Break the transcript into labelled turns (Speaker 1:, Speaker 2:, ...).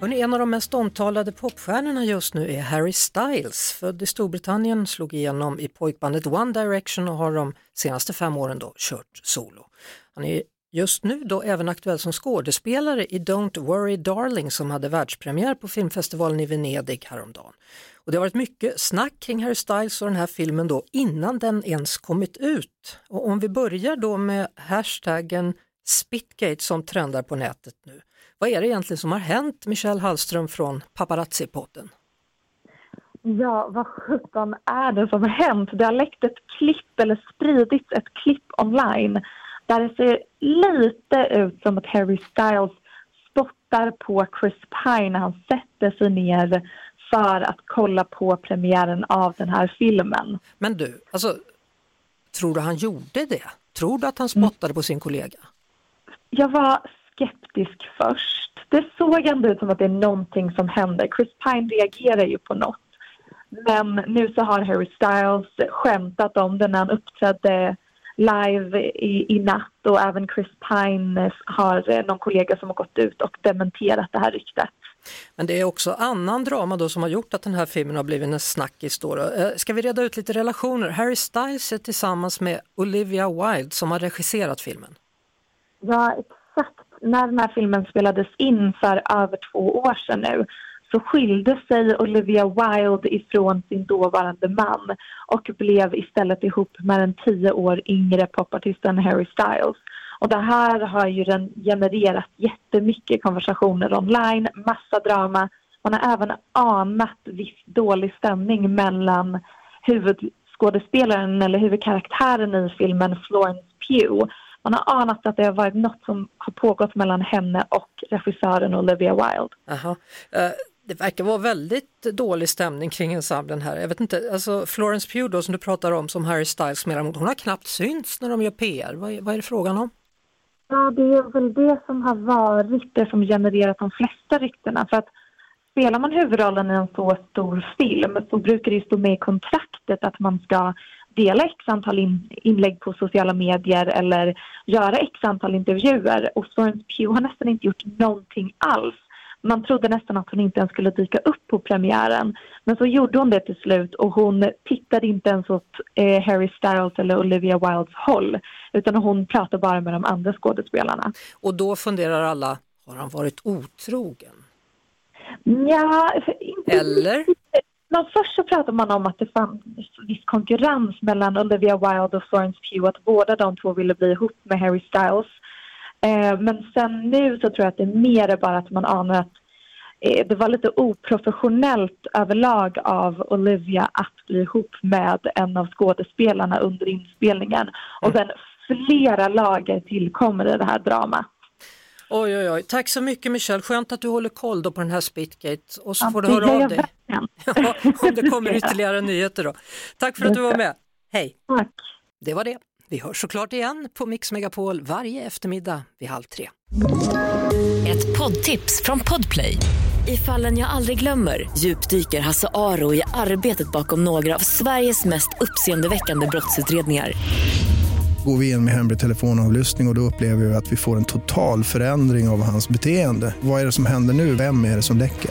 Speaker 1: Hörrni, en av de mest omtalade popstjärnorna just nu är Harry Styles. Född i Storbritannien, slog igenom i pojkbandet One Direction och har de senaste fem åren då kört solo. Han är just nu då även aktuell som skådespelare i Don't Worry Darling som hade världspremiär på filmfestivalen i Venedig häromdagen. Och det har varit mycket snack kring Harry Styles och den här filmen då innan den ens kommit ut. Och om vi börjar då med hashtaggen Spitgate som trendar på nätet nu. Vad är det egentligen som har hänt, Michelle Hallström från Paparazzi-podden?
Speaker 2: Ja, vad sjutton är det som har hänt? Det har läckt ett klipp, eller spridits ett klipp online där det ser lite ut som att Harry Styles spottar på Chris Pine när han sätter sig ner för att kolla på premiären av den här filmen.
Speaker 1: Men du, alltså, tror du han gjorde det? Tror du att han spottade på sin kollega?
Speaker 2: Jag var skeptisk först. Det såg ändå ut som att det är någonting som händer. Chris Pine reagerar ju på något. Men nu så har Harry Styles skämtat om det när han uppträdde live i, i natt och även Chris Pine har någon kollega som har gått ut och dementerat det här ryktet.
Speaker 1: Men det är också annan drama då som har gjort att den här filmen har blivit en snackis. Då. Eh, Ska vi reda ut lite relationer? Harry Styles är tillsammans med Olivia Wilde som har regisserat filmen.
Speaker 2: Ja. När den här filmen spelades in för över två år sedan nu så skilde sig Olivia Wilde ifrån sin dåvarande man och blev istället ihop med den tio år yngre popartisten Harry Styles. Och det här har ju genererat jättemycket konversationer online, massa drama. Man har även anat viss dålig stämning mellan huvudskådespelaren eller huvudkaraktären i filmen Florence Pugh. Man har anat att det har varit något som har pågått mellan henne och regissören Olivia Wilde.
Speaker 1: Aha. Eh, Det verkar vara väldigt dålig stämning kring ensemblen här. Jag vet inte, alltså Florence Pugh då som du pratar om som Harry Styles spelar mot, hon har knappt synts när de gör PR. Vad är, vad är det frågan om?
Speaker 2: Ja, det är väl det som har varit det som genererat de flesta ryktena. För att spelar man huvudrollen i en så stor film så brukar det ju stå med i kontraktet att man ska dela x antal in, inlägg på sociala medier eller göra x antal intervjuer. Och Florence Pugh har nästan inte gjort någonting alls. Man trodde nästan att hon inte ens skulle dyka upp på premiären. Men så gjorde hon det till slut och hon tittade inte ens åt eh, Harry Styles eller Olivia Wildes håll. Utan hon pratade bara med de andra skådespelarna.
Speaker 1: Och då funderar alla, har han varit otrogen?
Speaker 2: Ja, inte
Speaker 1: Eller?
Speaker 2: Men först så pratade man om att det fanns viss konkurrens mellan Olivia Wilde och Florence Pugh, att båda de två ville bli ihop med Harry Styles. Eh, men sen nu så tror jag att det är mer bara att man anar att eh, det var lite oprofessionellt överlag av Olivia att bli ihop med en av skådespelarna under inspelningen. Och sen flera lager tillkommer i det här dramat.
Speaker 1: Oj, oj, oj. Tack så mycket Michelle, skönt att du håller koll på den här Spitgate och så
Speaker 2: Ja,
Speaker 1: får du höra av dig ja, om det kommer ytterligare nyheter då. Tack för att du var med. Hej!
Speaker 2: Tack.
Speaker 1: Det var det. Vi hörs såklart igen på Mix Megapol varje eftermiddag vid halv tre.
Speaker 3: Ett poddtips från Podplay. I fallen jag aldrig glömmer djupdyker Hasse Aro i arbetet bakom några av Sveriges mest uppseendeväckande brottsutredningar.
Speaker 4: Går vi in med hemlig telefonavlyssning och, och då upplever vi att vi får en total förändring av hans beteende. Vad är det som händer nu? Vem är det som läcker?